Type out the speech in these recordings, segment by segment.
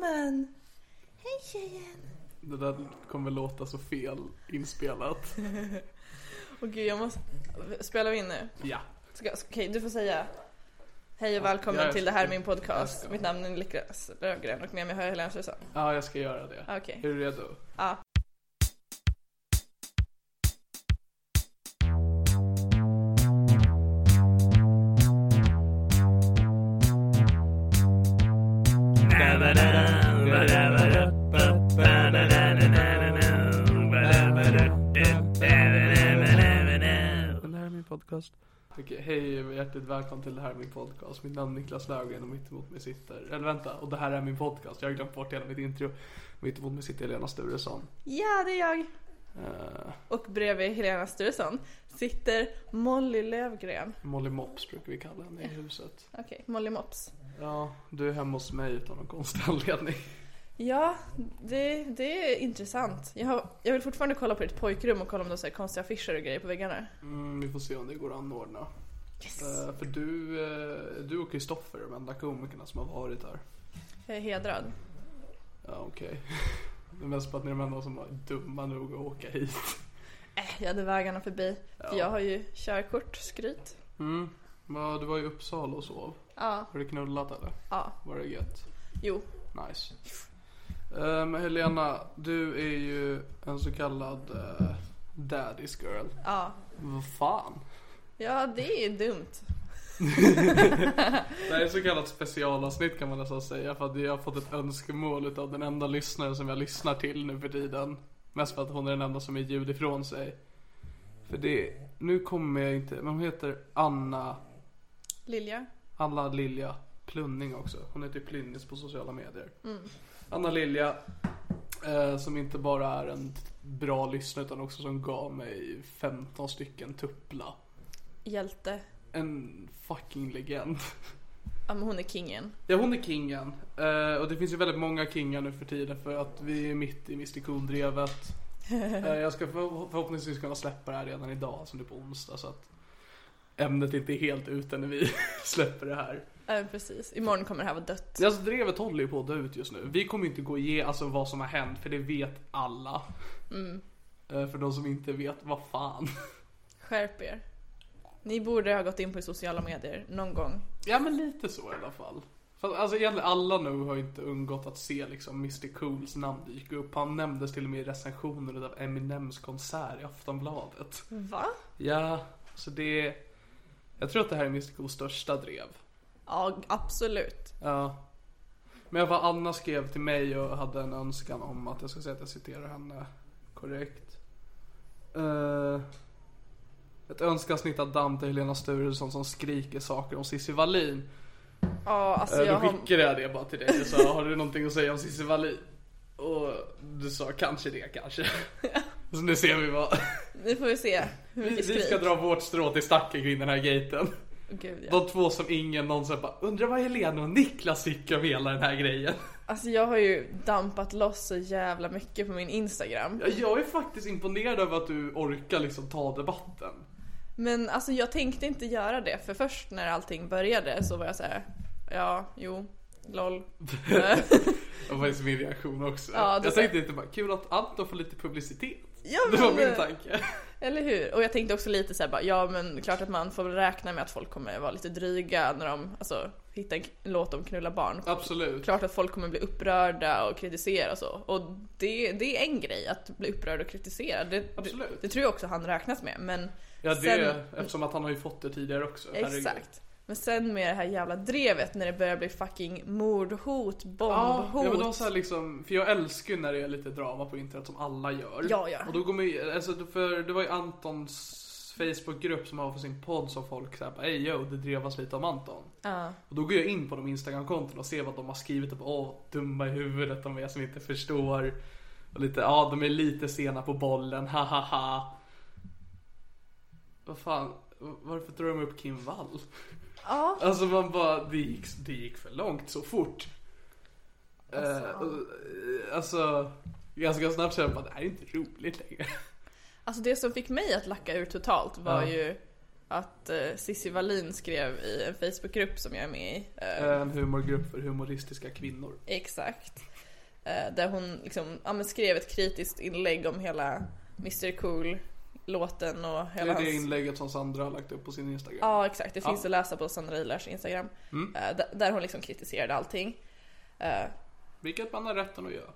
Gumman! Hej tjejen! Det där kommer låta så fel inspelat. Åh gud jag måste... Spelar vi in nu? Ja. Ska- Okej du får säga Hej och välkommen Ja, jag till det här är ska- min jag podcast. ska. Mitt namn är Niklas Löfgren och med mig har jag Helena Susanne. Ja, jag ska göra det. Ah, Okej. Är du redo? Ja. Okej, hej och hjärtligt välkommen till det här är min podcast. Mitt namn är Niklas Löfgren och mitt emot mig sitter, eller vänta, och det här är min podcast. Jag har glömt bort hela mitt intro. Mitt emot mig sitter Helena Sturesson. Ja det är jag! Uh, Och bredvid Helena Sturesson sitter Molly Lövgren. Molly Mops brukar vi kalla henne i huset. Okej, Molly Mops. Ja, du är hemma hos mig utan någon konstig anledning. Ja, det, det är intressant. Jag, har, jag vill fortfarande kolla på ditt pojkrum och kolla om du har så här konstiga affischer och grejer på väggarna. Mm, vi får se om det går att anordna. Yes. Eh, för du, eh, du och Kristoffer är de enda komikerna som har varit här. Jag är hedrad. Ja, okej. Det är mest på att ni är de enda som var dumma nog att åka hit. Äh, jag hade vägarna förbi. För jag har ju körkort, skryt. Mm. Du var i Uppsala och sov. Ja, Har du knullat eller? ja, Var det gött? jo. Nice. Um, Helena, du är ju en så kallad uh, daddy's girl. Ja. Vad fan? Ja, det är dumt. Det här är så kallat specialavsnitt kan man nästan säga för att jag har fått ett önskemål av den enda lyssnaren som jag lyssnar till nu för tiden. Mest för att hon är den enda som är ljud ifrån sig. För det, nu kommer jag inte, men hon heter Anna, Lilja? Anna Lilja Plunning också. Hon heter Plynnis på sociala medier. Anna Lilja, eh, som inte bara är en bra lyssnare utan också som gav mig 15 stycken tuppla. Hjälte. En fucking legend. Ja, men hon är kingen. Ja hon är kingen. Eh, och det finns ju väldigt många kingar nu för tiden för att vi är mitt i Mr Cool-drevet. Eh, jag ska för, förhoppningsvis kunna släppa det här redan idag, som det är på onsdag. Så att ämnet inte är helt ute när vi släpper det här. Ja, precis. Imorgon kommer det här vara dött. Alltså drevet håller ju på att dö ut just nu. Vi kommer inte gå igenom alltså, vad som har hänt för det vet alla. Eh, för de som inte vet, vad fan. Skärp er. Ni borde ha gått in på sociala medier någon gång. Ja men lite så i alla fall. Alltså egentligen alla nu har inte undgått att se liksom Mr Cools namn dyka upp. Han nämndes till och med i recensioner av Eminems konsert i Aftonbladet. Va? Ja, så det... Jag tror att det här är Mr Cools största drev. Ja, absolut. Ja. Men vad Anna skrev till mig och hade en önskan om att jag ska säga att jag citerar henne korrekt. Uh, ett önskeavsnitt av Dante Helena Sturesson som skriker saker om Cissi Wallin. Ja, alltså Eh, jag Då har... skickade jag det bara till dig och sa, har du någonting att säga om Cissi Wallin? Och du sa, kanske det kanske. Så nu ser vi vad. Nu får vi se hur Vi, mycket vi ska dra vårt strå till stacken kring den här gaten. Gud, ja. De två som ingen någonsin bara undrar vad Helena och Niklas tycker om hela den här grejen. Alltså jag har ju dampat loss så jävla mycket på min Instagram. Ja, Jag är faktiskt imponerad över att du orkar liksom ta debatten. Men alltså jag tänkte inte göra det för först när allting började så var jag så här. ja, jo, LOL. Det var faktiskt min reaktion också. Ja, jag tänkte inte bara kul att Anton får lite publicitet. Ja, Det var men- min tanke. Eller hur? Och jag tänkte också lite så här, bara, ja men klart att man får räkna med att folk kommer vara lite dryga när de alltså, hittar en k- låt om knulla barn. Absolut. Klart att folk kommer bli upprörda och kritisera och så. Och det, det är en grej att bli upprörd och kritisera. Det, det, Absolut. det tror jag också han räknas med. Men Ja det, sen- eftersom att han har ju fått det tidigare också. herregud. Men sen med det här jävla drevet när det börjar bli fucking mordhot, bombhot. ja men de så liksom, för jag älskar ju när det är lite drama på internet som alla gör. Ja, ja. Och då går man ju, alltså för det var ju Antons Facebookgrupp som har för sin podd som folk bara Ey yo, det drevas lite om Anton. Ja. Och då går jag in på de Instagram-konton och ser vad de har skrivit bara, åh, dumma i huvudet de är som inte förstår. Och lite, ja de är lite sena på bollen, ha ha ha. Vad fan, varför drar de upp Kim Wall? Ja. Alltså man bara, det gick, det gick för långt så fort. Alltså, alltså ganska snabbt kände jag bara, det här är inte roligt längre. Alltså det som fick mig att lacka ur totalt var Ja. ju att uh, Cissi Wallin skrev i en Facebookgrupp som jag är med i. eh, En humorgrupp för humoristiska kvinnor. Exakt. Eh, där hon liksom, ja, skrev ett kritiskt inlägg om hela Mr Cool låten och Det hela är det hans... inlägget som Sandra har lagt upp på sin Instagram. Ja exakt, det finns Ja. Mm. att läsa på Sandra Ilars Instagram. Eh, där, hon liksom kritiserade allting. Eh, Vilket man har rätten att göra.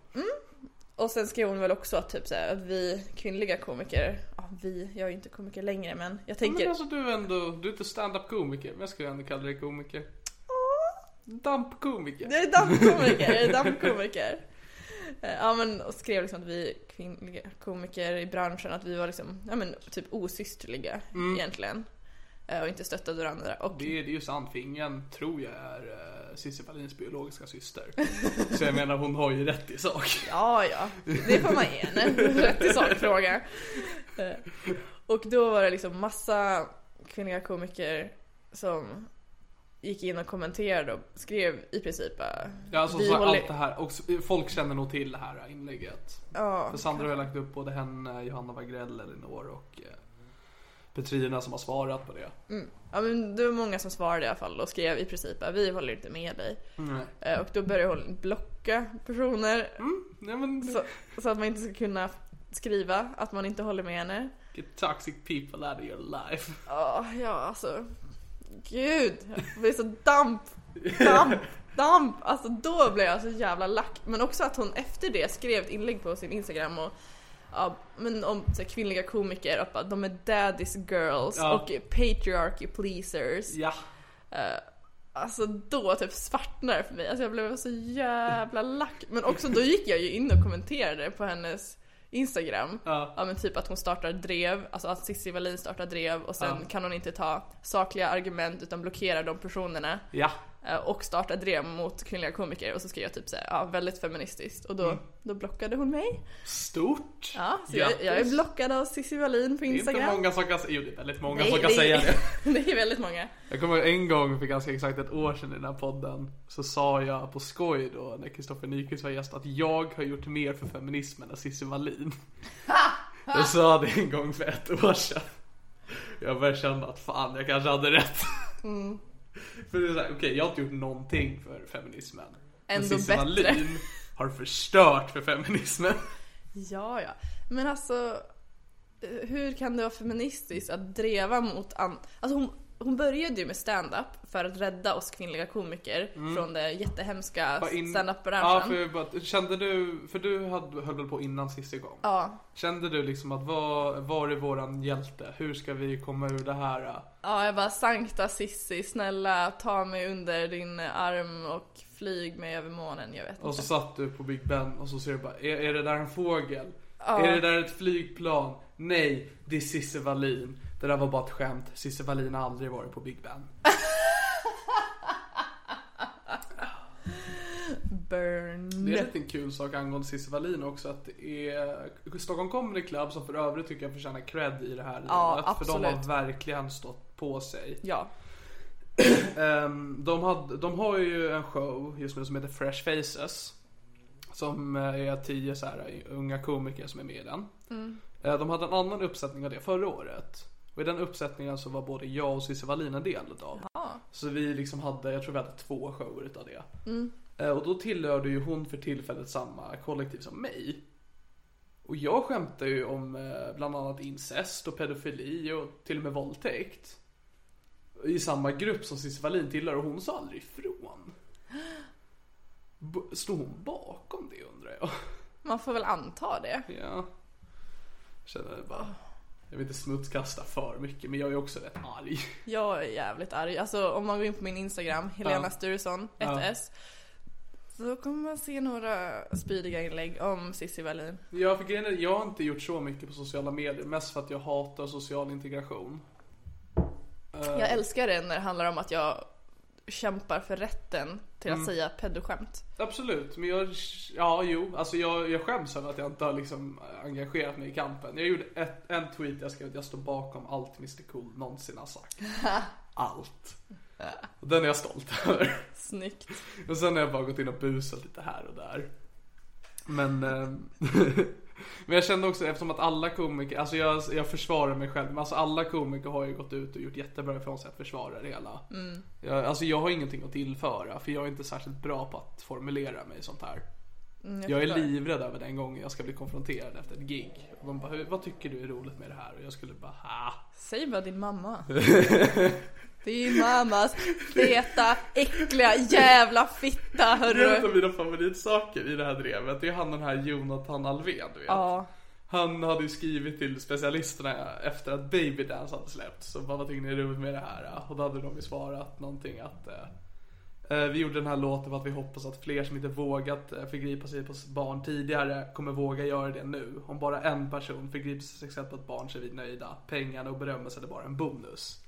och sen skrev hon väl också att typ såhär, att vi kvinnliga komiker, ja vi, jag är ju inte komiker längre men jag Ja, tänker... men alltså du är ändå, du är inte stand-up komiker, men jag skulle ändå kalla dig komiker. Dampkomiker. Jag är dampkomiker, jag är dampkomiker. Eh, Ja men och skrev liksom att vi kvinnliga komiker i branschen, att vi var liksom, ja men typ osysterliga egentligen. Eh, Och inte stöttade varandra. Och Det är, det är ju sant, för ingen tror jag är uh, Cissi Wallins biologiska syster. Så jag menar hon har ju rätt i sak. ja, ja, det får man ge henne. Rätt i sakfråga. Eh, Och då var det liksom massa kvinnliga komiker som gick in och kommenterade och skrev i princip bara, Ja, alltså så håller- allt det här, och folk känner nog till det här inlägget. ja, För Sandra har lagt upp både henne, Johanna Wagrell, Elinor och eh, Petrina som har svarat på det. Ja men det var många som svarade i alla fall och skrev i princip att vi håller inte med dig. Eh, Och då började hon blocka personer Nej men, så, så att man inte ska kunna skriva att man inte håller med henne. get toxic people out of your life. Ja, ja alltså. Gud, jag blir så damp, damp, damp. Alltså då blev jag så jävla lack. Men också att hon efter det skrev ett inlägg på sin Instagram och Ja, men om så här, kvinnliga komiker, att bara, de är daddy's girls Ja. och patriarchy pleasers. Ja. Eh, alltså då typ svartnade det för mig. Alltså jag blev så jävla lack. Men också då gick jag ju in och kommenterade på hennes Instagram. Ja. men typ att hon startar drev, alltså att Cissi Wallin startar drev och sen Ja. kan hon inte ta sakliga argument utan blockerar de personerna. Ja. Eh, Och startar drev mot kvinnliga komiker och så skrev jag typ såhär, ja väldigt feministiskt. Och då, Mm. då blockade hon mig. Stort. Ja, så jag, jag är blockad av Cissi Wallin på Det är inte Instagram. många som kan jo det är väldigt många Nej, som kan det- säga det. det är väldigt många. Jag kommer en gång för ganska exakt ett år sedan i den här podden Så sa jag på skoj då när Kristoffer Nyqvist var gäst att jag har gjort mer för feminismen än Cissi Wallin Jag sa det en gång för ett år sedan Jag började känna att fan jag kanske hade rätt För det är såhär, okej jag har inte gjort någonting för feminismen Men Ändå Cissi bättre. Wallin har förstört för feminismen Ja, ja. Men alltså, hur kan det vara feministiskt att dreva mot an... Alltså hon, hon började ju med stand-up för att rädda oss kvinnliga komiker från det jättehemska in- stand-up-branschen. Ja för bara, kände du, för du hade, höll väl på innan Cissi kom? ja. Kände du liksom att var, var är våran hjälte? Hur ska vi komma ur det här? ja, jag bara Sankta Sissi, snälla ta mig under din arm och flyg mig över månen, jag vet Och så inte. satt du på Big Ben och så ser du bara, är, är det där en fågel? Är det där ett flygplan? Nej, det är Cissi Wallin. Det där var bara ett skämt. Cissi Wallin har aldrig varit på Big Ben. Burn. Det är en liten kul sak angående Cissi Wallin också att det är Stockholm Comedy Club som för övrigt tycker jag förtjänar cred i det här Ja, livet. För de har absolut. verkligen stått på sig. Ja. Ehm, de, hade, de har ju en show just nu som heter Fresh Faces. Som eh, är tio så här unga komiker som är med i den. Eh, De hade en annan uppsättning av det förra året. Och i den uppsättningen så var både jag och Cissi Wallin en del utav. Så vi liksom hade, jag tror vi hade två shower utav det. Eh, Och då tillhörde ju hon för tillfället samma kollektiv som mig. Och jag skämtar ju om eh, bland annat incest och pedofili och till och med våldtäkt. I samma grupp som Cissi Wallin tillhör och hon sa aldrig ifrån. Stod hon bakom det undrar jag? Man får väl anta det. Ja. Känner bara. Jag vill inte smutskasta för mycket men jag är också rätt arg. Jag är jävligt arg. Alltså om man går in på min Instagram, Helena Ja. Sturesson, Ja. 1S. Så kommer man se några spydiga inlägg om Cissi Wallin. Jag, för grejen är, jag har inte gjort så mycket på sociala medier. Mest för att jag hatar social integration. Jag älskar det när det handlar om att jag kämpar för rätten till att säga pedoskämt. Absolut, men jag, ja jo, alltså jag, jag skäms över att jag inte har liksom engagerat mig i kampen. Jag gjorde ett, en tweet, jag skrev att jag står bakom allt Mr Cool någonsin har sagt. Allt. Och den är jag stolt över. Snyggt. Och sen har jag bara gått in och busat lite här och där. Men, eh, men jag kände också eftersom att alla komiker, alltså jag, jag försvarar mig själv, men alltså alla komiker har ju gått ut och gjort jättebra ifrån sig att försvara det hela. Jag, alltså jag har ingenting att tillföra för jag är inte särskilt bra på att formulera mig sånt här. Mm, Jag är fattar. livrädd över den gången jag ska bli konfronterad efter ett gig. Och de bara, "Hur- vad tycker du är roligt med det här? Och jag skulle bara, ha. Säg bara din mamma. Din mammas feta, äckliga jävla fitta En hörru. av mina favoritsaker i det här drevet, det är han den här Jonathan Alvén du vet. Ja. Han hade ju skrivit till specialisterna efter att Baby Dance hade släppts. Så bara, vad tycker ni är roligt med det här? Och då hade de ju svarat någonting att eh, eh, vi gjorde den här låten för att vi hoppas att fler som inte vågat eh, förgripa sig på barn tidigare kommer våga göra det nu. Om bara en person förgriper sig på ett barn så är vi nöjda. Pengarna och berömmelsen är bara en bonus.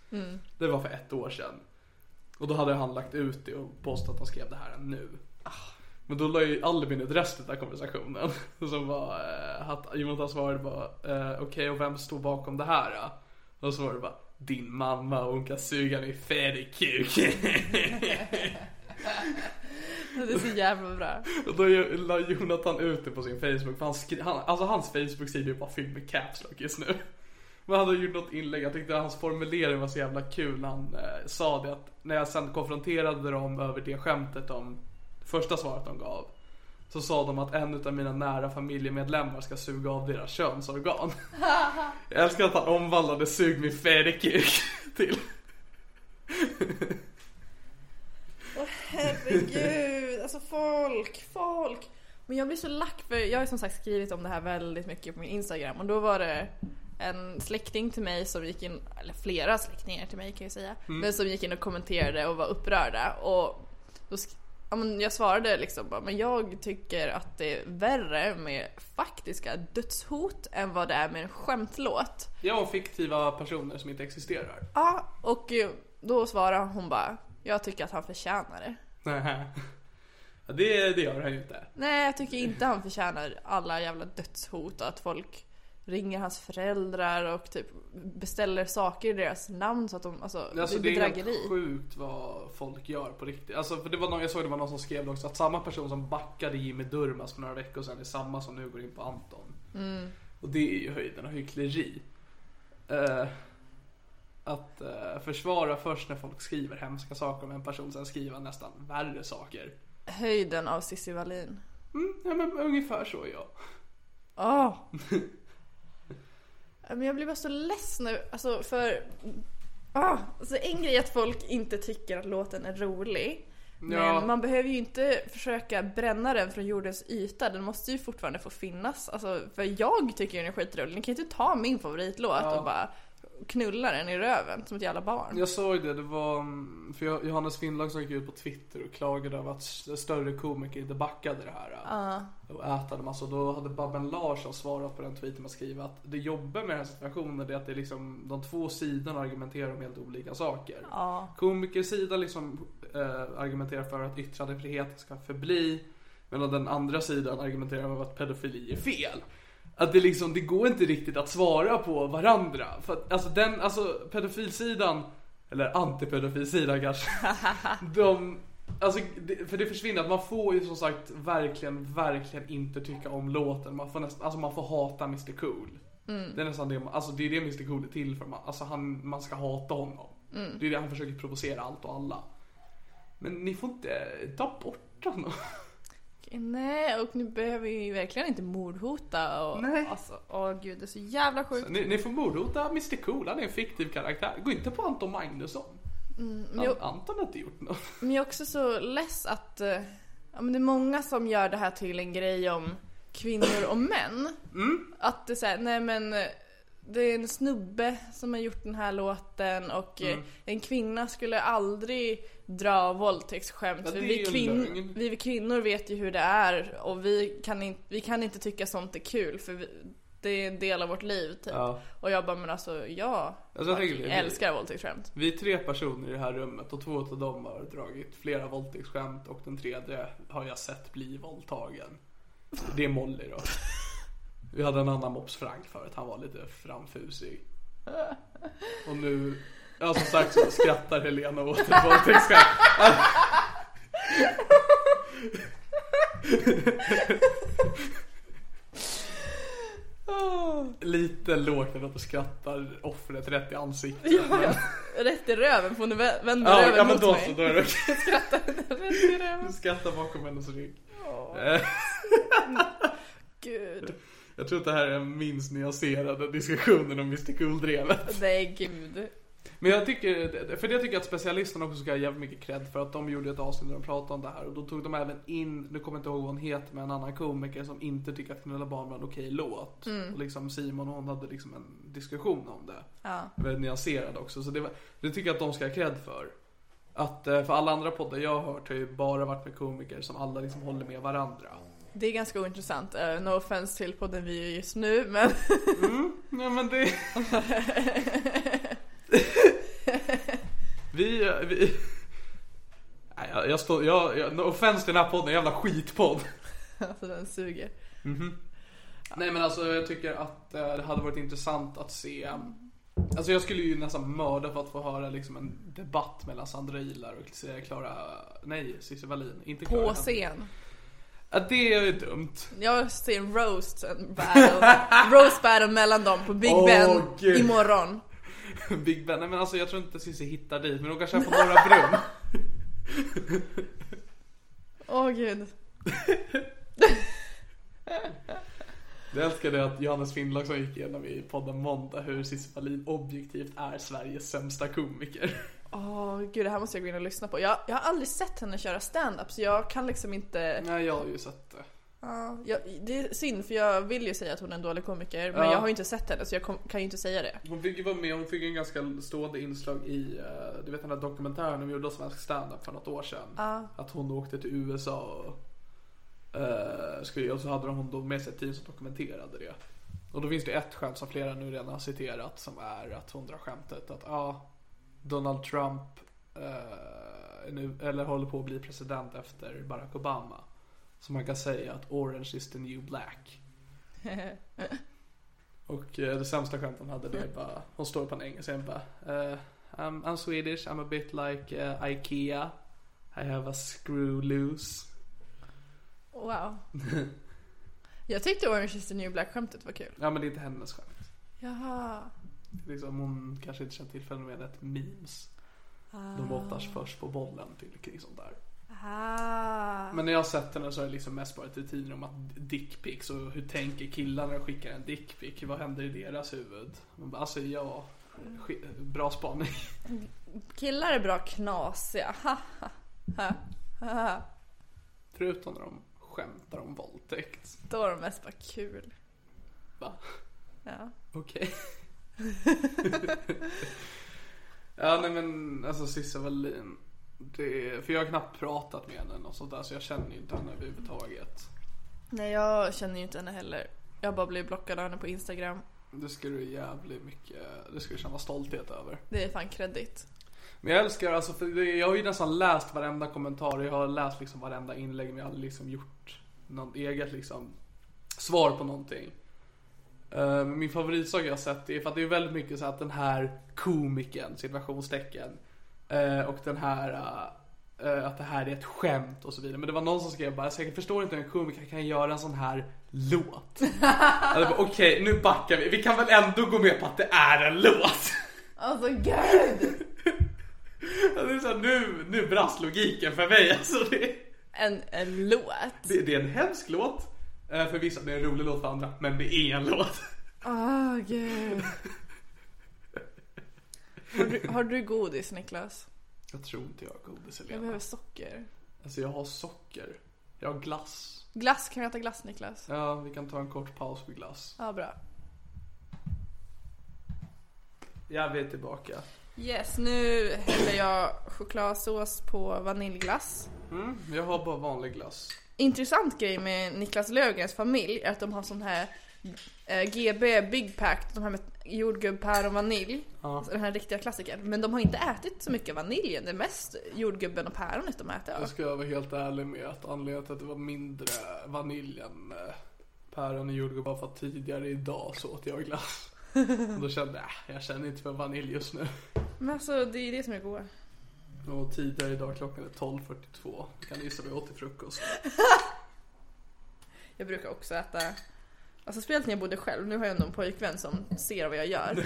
Det var för ett år sedan. Och då hade han lagt ut det och påstått att han skrev det här nu. Men då la ju Albin ut resten av konversationen. Som var eh, att Jonathan svarade bara eh, okej och vem står bakom det här då? Och så var det bara din mamma och hon kan suga mig färdig kuk. Det är så jävla bra. och då la Jonathan ut det på sin Facebook. För han skri- han, alltså hans Facebook-sida är ju bara fylld med caps lock just nu. Men han hade gjort något inlägg, jag tyckte hans formulering var så jävla kul. Han eh, sa det att när jag sen konfronterade dem över det skämtet om första svaret de gav. Så sa de att en av mina nära familjemedlemmar ska suga av deras könsorgan. jag älskar att han omvandlade sug min färdigkuk till Herregud, alltså folk, folk. Men jag blir så lack för jag har som sagt skrivit om det här väldigt mycket på min Instagram och då var det en släkting till mig som gick in, eller flera släktingar till mig kan jag säga, men som gick in och kommenterade och var upprörda och då ja, men jag svarade liksom bara, men jag tycker att det är värre med faktiska dödshot än vad det är med en skämtlåt. Ja, och fiktiva personer som inte existerar. Ja, och eh, då svarade hon bara, jag tycker att han förtjänar det. Nej. Ja, det, det gör han ju inte. Nej, jag tycker inte han förtjänar alla jävla dödshot och att folk ringer hans föräldrar och typ beställer saker i deras namn så att de, alltså, Alltså det det är är bedrägeri. helt sjukt vad folk gör på riktigt. Alltså för det var någon, jag såg det var någon som skrev också att samma person som backade Jimmy Durmaz för några veckor sedan är samma som nu går in på Anton. Mm. Och det är ju höjden av hyckleri. Eh, att eh, försvara först när folk skriver hemska saker om en person, sen skriva nästan värre saker. Höjden av Cissi Wallin. Mm, ja men ungefär så ja. Åh! Men jag blir bara så less nu, alltså för... Ah, alltså en grej är att folk inte tycker att låten är rolig. Men Ja. man behöver ju inte försöka bränna den från jordens yta, den måste ju fortfarande få finnas. Alltså, för jag tycker den är skitrolig, ni kan ju inte ta min favoritlåt Ja. och bara knulla den i röven som ett jävla barn. Jag såg det, det var mm, för Johannes Finnlag som gick ut på Twitter och klagade över att större komiker inte backade det här. Och ätade massa. Och då hade Babben Larsson svarat på den tweeten och skrivit att det jobbiga med den här situationen är att det är liksom de två sidorna argumenterar om helt olika saker. Ja. Komikersidan liksom eh, argumenterar för att yttrandefriheten ska förbli. Medan den andra sidan argumenterar för att pedofili är fel. Att det liksom, det går inte riktigt att svara på varandra. För att, alltså den, alltså pedofilsidan eller antipedofilsidan kanske. De, alltså, det, för det försvinner att man får ju som sagt verkligen, verkligen inte tycka om låten. Man får nästan, alltså man får hata Mr Cool. Det är nästan det, man- alltså det är det Mr Cool är till för. Man, alltså han, man ska hata honom. Det är det han försöker provocera allt och alla. Men ni får inte ta bort honom. Nej, och nu behöver vi ju verkligen inte mordhota och Nej. alltså, åh gud det är så jävla sjukt. Ni, ni får mordhota Mr Cool, han är en fiktiv karaktär. Gå inte på Anton Magnusson. men jag- An- Anton har inte gjort något. Men jag är också så less att eh, ja, men det är många som gör det här till en grej om kvinnor och män. Att det är såhär, nej men eh, det är en snubbe som har gjort den här låten och eh, en kvinna skulle aldrig dra våldtäktsskämt. Ja, för vi, lögn. vi kvinnor vet ju hur det är och vi kan, in- vi kan inte tycka sånt är kul för vi, det är en del av vårt liv typ. Ja. Och jag bara, men alltså ja, Alltså, jag tänker jag älskar våldtäktsskämt. Vi är tre personer i det här rummet och två av dem har dragit flera våldtäktsskämt och den tredje har jag sett bli våldtagen. Det är Molly då. Vi hade en annan mops Frank förut, han var lite framfusig. Och nu, ja som sagt så skrattar Helena åt ett våldtäktsskämt. Lite lågt när de skrattar offret rätt i ansiktet. Ja, ja. Rätt i röven får ni vä- vända Ja, röven ja men mot då mig. då är det okej. Rätt i röven. Du skrattar bakom hennes rygg. Eh, Gud. Jag tror att det här är den minst nyanserade diskussionen om Mr Cool-drevet. Nej gud. Men jag tycker, för det tycker jag att specialisterna också ska ha jävligt mycket cred för att de gjorde ett avsnitt där de pratade om det här och då tog de även in, nu kommer jag inte ihåg vad hon heter, men en annan komiker som inte tycker att Knulla barn var en okej låt. Och liksom Simon och hon hade liksom en diskussion om det. Ja. Väldigt nyanserad också, så det, var, det tycker jag att de ska ha cred för. Att, eh, för alla andra poddar jag har hört har ju bara varit med komiker som alla liksom håller med varandra. Det är ganska ointressant. Uh, no offense till podden vi är just nu men Ja men det... vi, vi... Nej, jag, jag står, jag, jag, no offense till den här podden, en jävla skitpodd. alltså den suger. Nej men alltså jag tycker att eh, det hade varit intressant att se Alltså jag skulle ju nästan mörda för att få höra liksom en debatt mellan Sandra Ilar och Klara, nej Cissi Wallin, inte Klara. På scen. Ja det är ju dumt. Jag ser en roast battle. roast battle mellan dem på Big Åh, Ben Gud. imorgon. Big Ben, nej men alltså jag tror inte Cissi hittar dit, men hon kanske är på Norra Brunn. Åh gud. Jag älskar det att Johannes Finnlaugsson gick igenom i podden Måndag hur Cissi Wallin objektivt är Sveriges sämsta komiker. Åh gud det här måste jag gå in och lyssna på. Jag, jag har aldrig sett henne köra stand-up så jag kan liksom inte Nej jag har ju sett det. Ja, jag, det är synd för jag vill ju säga att hon är en dålig komiker men Ja. jag har ju inte sett henne så jag kom, kan ju inte säga det. Hon fick ju vara med, hon fick en ganska stående inslag i, eh, du vet den där dokumentären de gjorde om svensk standup för något år sedan. Att hon åkte till USA och, eh, skulle, och så hade hon då med sig ett team som dokumenterade det. Och då finns det ett skämt som flera nu redan har citerat som är att hon drar skämtet att ja, Donald Trump eh, nu, eller håller på att bli president efter Barack Obama. Så man kan säga att orange is the new black. Och eh, det sämsta skämtet hon hade det är bara, hon står på en engelska och bara eh, I'm, I'm Swedish, I'm a bit like eh, Ikea I have a screw loose Wow. jag tyckte Orange is the new black skämtet var kul. Ja men det är inte hennes skämt Jaha. Liksom, Hon kanske inte känner till fenomenet memes De oftast först på bollen till kring sånt där Ah. Men när jag har sett henne så har det liksom mest varit rutiner om att dickpics och hur tänker killar när de skickar en dickpic? Vad händer i deras huvud? Bara, alltså ja, sk- bra spaning Killar är bra knasiga. Förutom när de skämtar om våldtäkt. Då är de mest bara kul. Va? Ja. Okej. ja nej men alltså Cissi Wallin. Det, för jag har knappt pratat med henne och sånt där så jag känner ju inte henne överhuvudtaget. Nej jag känner ju inte henne heller. Jag har bara blivit blockad av henne på Instagram. Det ska du jävligt mycket, det ska du känna stolthet över. Det är fan kredit. Men jag älskar alltså, för jag har ju nästan läst varenda kommentar, jag har läst liksom varenda inlägg men jag har aldrig liksom gjort något eget liksom svar på någonting. Eh, men min favoritsak jag har sett är för att det är väldigt mycket så att den här komikern, situationstecken, eh, och den här eh, att det här är ett skämt och så vidare. Men det var någon som skrev bara, så jag förstår inte hur en komiker kan göra en sån här låt. Okej, nu backar vi. Vi kan väl ändå gå med på att det är en låt. Alltså gud! Det är så här, nu, nu brast logiken för mig. Alltså det, En, en låt. det, det är en hemsk låt. Eh, För vissa, det är en rolig låt för andra. Men det är en låt. Åh gud. Har du, har du godis Niklas? Jag tror inte jag har godis Jag Helena. behöver socker. Alltså jag har socker. Jag har glass. Glass, kan vi äta glass Niklas? Ja, vi kan ta en kort paus med glass. Ja, bra. Ja, vi är tillbaka. Yes, nu häller jag chokladsås på vaniljglass. Mm, jag har bara vanlig glass. Intressant grej med Niklas Löfgrens familj är att de har sån här eh, GB Big Pack, de här med jordgubb, päron, vanilj. Alltså Den här riktiga klassikern. Men de har inte ätit så mycket vaniljen, det är mest jordgubben och päronet de äter. Jag ska vara helt ärlig med att anledningen till att det var mindre vanilj än eh, päron och jordgubb var för att tidigare idag så åt jag glass. Och då kände jag, äh, jag känner inte för vanilj just nu. Men alltså det är det som är goda. Och tidigare idag klockan är 12.42. Kan ni gissa vad jag åt till frukost? Jag brukar också äta Alltså speciellt när jag bodde själv, nu har jag ändå en pojkvän som ser vad jag gör.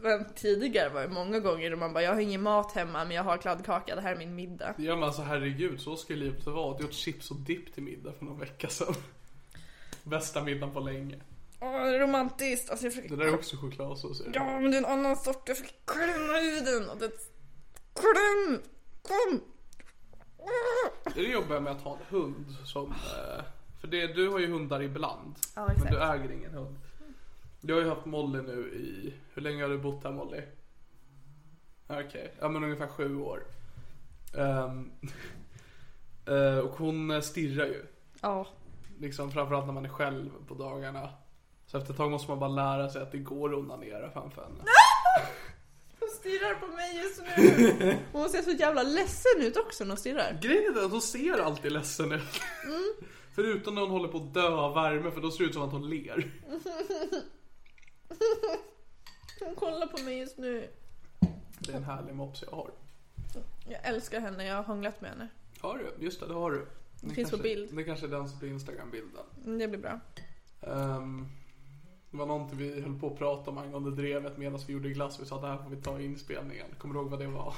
Men tidigare var det många gånger då man bara, jag har ingen mat hemma men jag har kladdkaka, det här är min middag. Ja men alltså herregud, så ska livet vara. Jag åt chips och dipp till middag för någon vecka sedan. Bästa middagen på länge. Åh, det är romantiskt! Alltså jag Det försöker... där är också chokladsås. är det? Ja, men det är en annan sort, jag försöker klämma ur den och det... Kläm! Kom! Det är det jobbiga med att ha en hund som... Eh, för det, du har ju hundar ibland. Ja, men exakt. du äger ingen hund. Jag har ju haft Molly nu i... Hur länge har du bott här Molly? Okej, ja men ungefär sju år. Eh, och hon stirrar ju. Ja. Liksom framförallt när man är själv på dagarna. Så efter ett tag måste man bara lära sig att det går att onanera framför henne. Hon stirrar på mig just nu. Hon ser så jävla ledsen ut också när hon stirrar. Grejen är att hon ser alltid ledsen ut. Förutom när hon håller på att dö av värme för då ser det ut som att hon ler. Hon kollar på mig just nu. Det är en härlig mops jag har. Jag älskar henne, jag har hånglat med henne. Har du? Just det, det har du. Det finns på kanske- bild. Det kanske är den som på Instagram-bilden. Mm, Det blir bra. Ehm, det var någonting vi höll på att prata om angående drevet medan vi gjorde glass. Vi sa att det här får vi ta i inspelningen. Kommer du ihåg vad det var?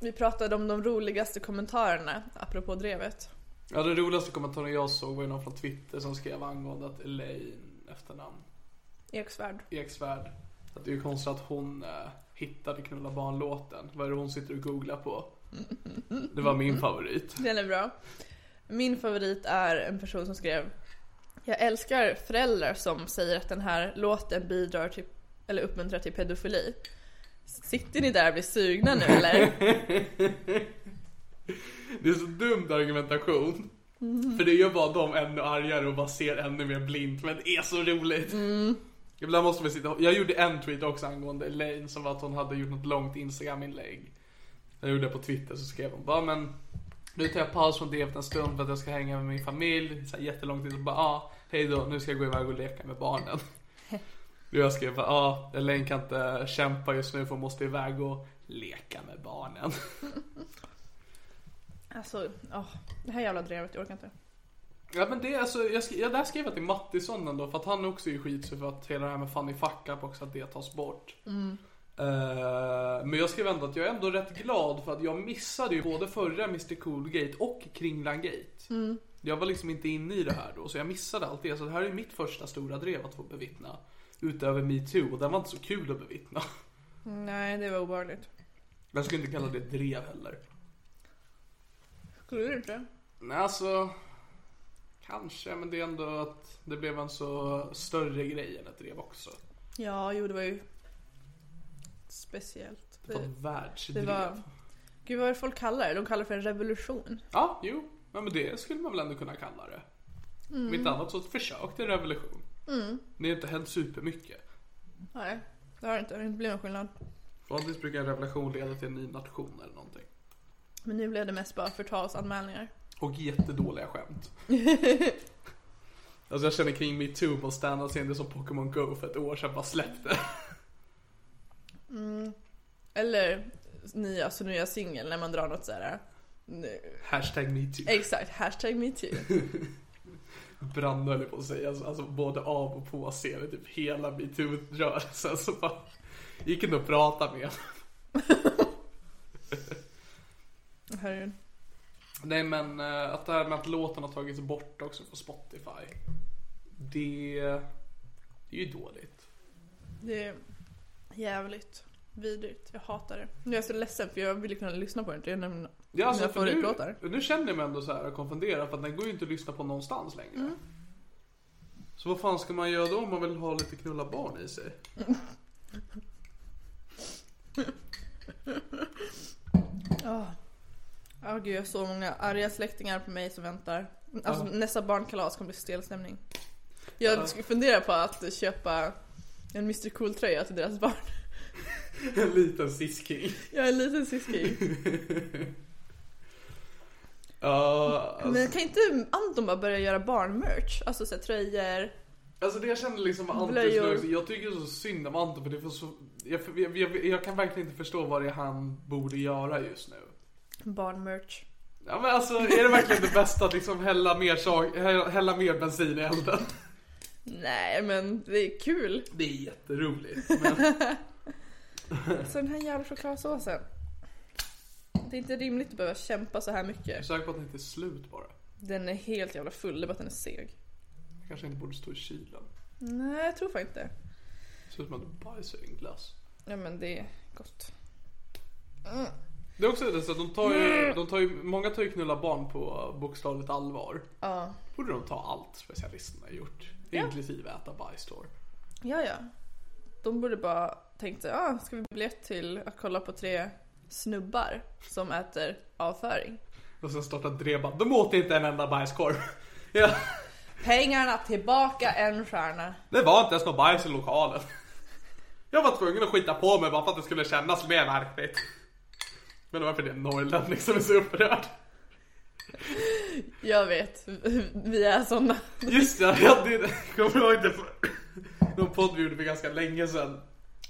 Vi pratade om de roligaste kommentarerna apropå drevet. Ja, den roligaste kommentaren jag såg var ju någon från Twitter som skrev angående att Elaine, efternamn, Eksvärd. Eksvärd. Att det är ju konstigt att hon eh, hittade Knulla barn-låten. Vad är det hon sitter och googlar på? Det var min favorit. Den är bra. Min favorit är en person som skrev Jag älskar föräldrar som säger att den här låten bidrar till, eller uppmuntrar till pedofili. Sitter ni där och blir sugna nu eller? Det är så dum argumentation. För det gör bara dem ännu argare och bara ser ännu mer blint. Men det är så roligt. Ibland måste man sitta Jag gjorde en tweet också angående Elaine som var att hon hade gjort något långt Instagram-inlägg. Jag gjorde det på Twitter så skrev hon bara men nu tar jag paus från det en stund för att jag ska hänga med min familj. Så här jättelång tid. Och bara ah, hej då, nu ska jag gå iväg och leka med barnen. Och jag skrev bara ah, Elaine kan inte kämpa just nu för hon måste iväg och leka med barnen. Alltså, åh, det här jävla drevet, jag orkar inte. Ja men det alltså, jag, sk- jag där skrev jag till Mattisson ändå för att han också är skitsur för att hela det här med Fanny Fuck Up också att det tas bort. Eh, men jag skrev ändå att jag är ändå rätt glad för att jag missade ju både förra Mr Coolgate och Kringlan Gate. Jag var liksom inte inne i det här då så jag missade allt det. Så det här är mitt första stora drev att få bevittna. Utöver metoo och den var inte så kul att bevittna. Nej, det var obehagligt. Jag skulle inte kalla det drev heller. Skulle du inte? Nej alltså Kanske men det är ändå att det blev en så större grej än ett drev också. Ja, jo det var ju speciellt. Det Det, ett världsdrev. det var... Gud vad är det folk kallar det? De kallar det för en revolution. Ja, jo. Ja, men det skulle man väl ändå kunna kalla det. Om inte annat så ett försök till revolution. Det har inte hänt supermycket. Nej, det har inte. Det har inte blivit någon skillnad. Vanligtvis brukar en revolution leda till en ny nation eller någonting. Men nu blev det mest bara förtalsanmälningar. Och jättedåliga skämt. Alltså jag känner kring metoo på standup-scenen som Pokémon Go för ett år sedan bara släppte. Eller nya, alltså nya singel när man drar något sådär. Nu. Hashtag metoo. Exakt, hashtag metoo. Brann höll jag på att säga. Alltså, alltså både av och på scenen, typ hela metoo-rörelsen. Så bara gick inte att prata med. Herregud. Nej men eh, att det här med att låten har tagits bort också från Spotify. Det, det är ju dåligt. Det är jävligt vidrigt. Jag hatar det. Nu är jag så ledsen för jag ville kunna lyssna på det. Det är nämligen Ja, alltså, mina för nu, favoritlåtar. nu känner jag mig ändå så här konfunderad för att den går ju inte att lyssna på någonstans längre. Mm. Så vad fan ska man göra då om man vill ha lite knulla barn i sig? Ja gud jag har så många arga släktingar på mig som väntar. Alltså nästa barnkalas kommer bli stel stämning. Jag skulle fundera på att köpa en Mr Cool tröja till deras barn. En liten sisking. Är en liten syskon. Ja, alltså, Men kan inte Anton bara börja göra barnmerch? Alltså så här, tröjor. alltså det jag känner liksom med Anton Blöjor. jag tycker så synd om Anton för det får så, jag, jag, jag, jag kan verkligen inte förstå vad det är han borde göra just nu. Barnmerch. Ja men alltså är det verkligen det bästa att liksom hälla mer, hälla mer bensin i elden? Nej men det är kul. Det är jätteroligt. Men, Så den här jävla chokladsåsen. Det är inte rimligt att behöva kämpa så här jag är mycket. säker på att den inte är slut bara. Den är helt jävla full, det är bara att den är seg. Jag kanske inte borde stå i kylen. Nej jag tror fan inte. Det ser ut som att du bajsar i en glass. Ja men det är gott. Det är också det så att de tar ju, de tar ju, många tar ju knulla barn på bokstavligt allvar. Ja. Borde de ta allt specialisterna gjort. Ja. Inklusive äta bajs då. Ja ja. De borde bara tänkt ah, ska vi biljett till att kolla på tre snubbar som äter avföring. Och sen startar Dreba. De åt inte en enda bajskorv. Ja, Pengarna tillbaka en stjärna. det var inte ens någon bajs i lokalen. Jag var tvungen att skita på mig bara för att det skulle kännas mer verkligt. Men varför det är en norrlänning som är så upprörd? Jag vet, vi är såna. Just det, jag hade. Kommer ihåg det? Någon podd vi gjorde för ganska länge sedan.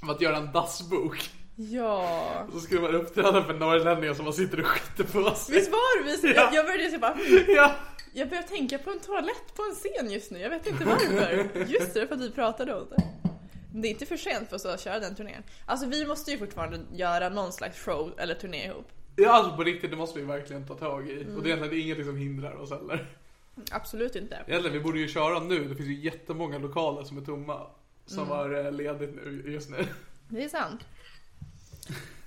Om att göra en dassbok. Ja. Så skulle man uppträda för norrlänningar som man sitter och skiter på sig. Visst var det Ja. jag, började så bara, hmm, Ja. jag börjar tänka på en toalett på en scen just nu, jag vet inte varför. Just det, för att vi pratade om det. Det är inte för sent för oss att köra den turnén. Alltså vi måste ju fortfarande göra någon slags show eller turné ihop. Ja alltså på riktigt, det måste vi verkligen ta tag i. Och det är egentligen ingenting som hindrar oss heller. Absolut inte. Egentligen, vi borde ju köra nu. Det finns ju jättemånga lokaler som är tomma. Som Mm. har eh, ledigt nu, just nu. Det är sant.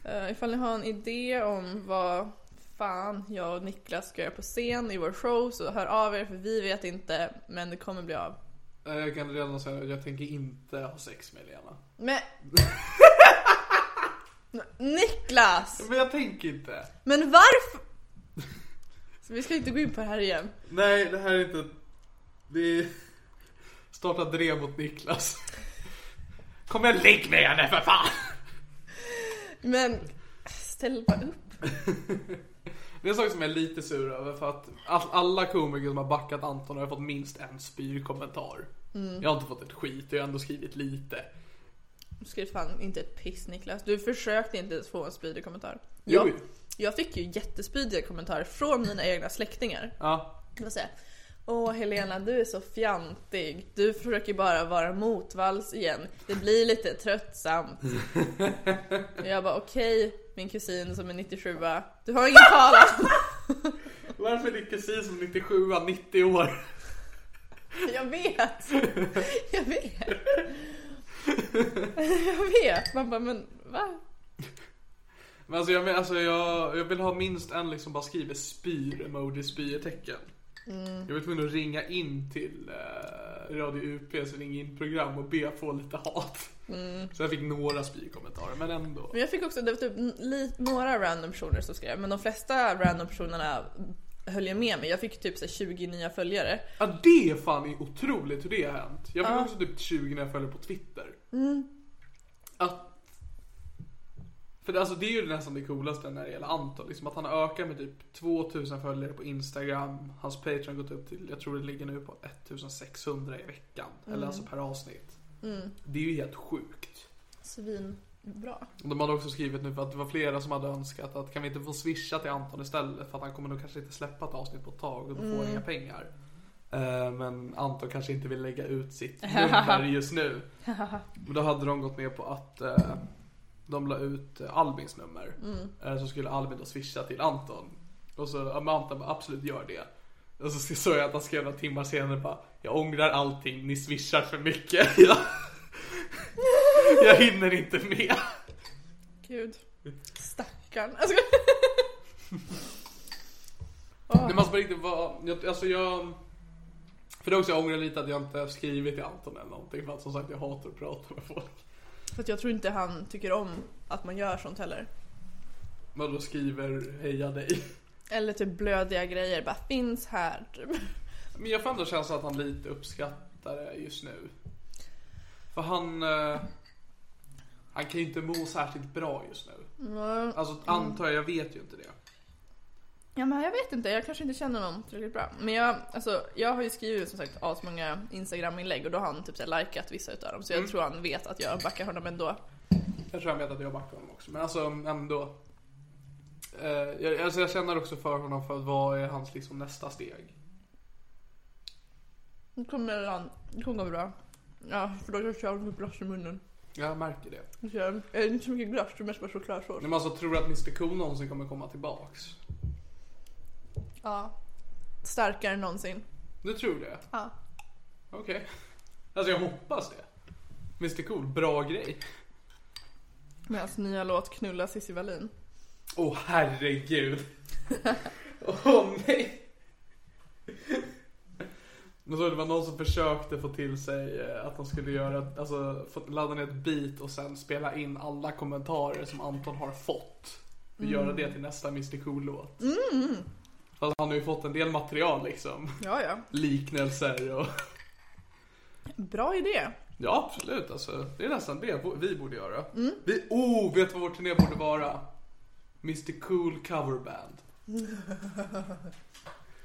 Uh, ifall ni har en idé om vad fan jag och Niklas ska göra på scen i vår show så hör av er för vi vet inte men det kommer bli av. Eh, Jag kan redan säga att jag tänker inte ha sex med Lena. Men... Niklas! Men jag tänker inte. Men varför? Så vi ska inte gå in på det här igen. Nej, det här är inte... Det är... Starta drev mot Niklas. Kom igen, ligg med henne för fan! Men ställ bara upp. Det är en sak som jag är lite sur över för att all, alla komiker som har backat Anton har fått minst en spyrkommentar. Mm. Jag har inte fått ett skit och jag har ändå skrivit lite. Du skrev fan inte ett piss Niklas. Du försökte inte ens få en spydig kommentar. Jo. Jag, jag fick ju jättespydiga kommentarer från mina egna släktingar. Ja, Det var Åh Helena, du är så fjantig. Du försöker bara vara motvalls igen. Det blir lite tröttsamt. Jag bara okej, min kusin som är 97 bara, Du har ingen talan. varför är din kusin som 97 90 år? Jag vet. Jag vet. Jag vet. Man bara, men va? Men alltså jag, men, alltså jag, jag vill ha minst en liksom bara skriver spyr emoji spyr-tecken. Jag var tvungen att ringa in till eh, Radio UPs ring in program och be att få lite hat. Så jag fick några spyrkommentarer men ändå. Men jag fick också, det var typ några random personer som skrev, men de flesta random personerna höll ju med mig. Jag fick typ så här 20 nya följare. Ja det är fan otroligt hur det har hänt. Jag fick också typ 20 när jag följde på Twitter. Att För det, alltså, det är ju nästan det coolaste när det gäller Anton. Liksom att han ökar med typ 2000 följare på Instagram. Hans Patreon har gått upp till, jag tror det ligger nu på 1600 i veckan. Eller alltså per avsnitt. Det är ju helt sjukt. Svinbra. De hade också skrivit nu för att det var flera som hade önskat att kan vi inte få swisha till Anton istället för att han kommer nog kanske inte släppa ett avsnitt på ett tag och då får han inga pengar. Eh, Men Anton kanske inte vill lägga ut sitt nummer just nu. Men då hade de gått med på att eh, de la ut eh, Albins nummer. Eh, Så skulle Albin då swisha till Anton. Och så men Anton bara, absolut gör det. Och så såg jag att han skrev några timmar senare bara Jag ångrar allting, ni swishar för mycket. Jag, jag hinner inte med. Gud. Stackarn. Alltså, Det måste på riktigt vara, alltså jag För det är också jag ångrar lite att jag inte har skrivit till Anton eller någonting för att som sagt jag hatar att prata med folk för att jag tror inte han tycker om att man gör sånt heller. Men då skriver heja dig Eller typ blödiga grejer, bara finns här. typ. Men jag får ändå känslan att han lite uppskattar det just nu För han eh, Han kan ju inte må särskilt bra just nu Alltså antar jag, jag vet ju inte det Ja men jag vet inte, jag kanske inte känner någon tillräckligt bra. Men jag, alltså, jag har ju skrivit som sagt asmånga Instagram-inlägg och då har han typ så här likat vissa utav dem. Så jag tror han vet att jag backar honom ändå. Jag tror han vet att jag backar honom också men alltså ändå eh, jag, alltså jag känner också för honom för att vad är hans liksom nästa steg Nu kommer han, det kommer gå bra. Ja, för då jag kör med glass i munnen. Jag märker det Så jag, är inte så mycket glass, det är mest bara chokladsås. Men alltså tror du att Mr Cool någonsin kommer komma tillbaks? Ja. Starkare än någonsin. Du tror det? Ja. Okej. Alltså jag hoppas det. Mr Cool, bra grej. Med hans nya låt Knulla Cissi Wallin. Åh herregud. Åh nej. Men så det var någon som försökte få till sig eh, att de skulle göra, alltså få ladda ner ett beat och sen spela in alla kommentarer som Anton har fått. Och göra det till nästa Mr Cool-låt. Mm. Fast han har ju fått en del material liksom. Ja, ja. Liknelser och... Bra idé. Ja absolut alltså. Det är nästan det vi borde göra. Vi, oh, vet vad vår turné borde vara? Mr Cool Coverband.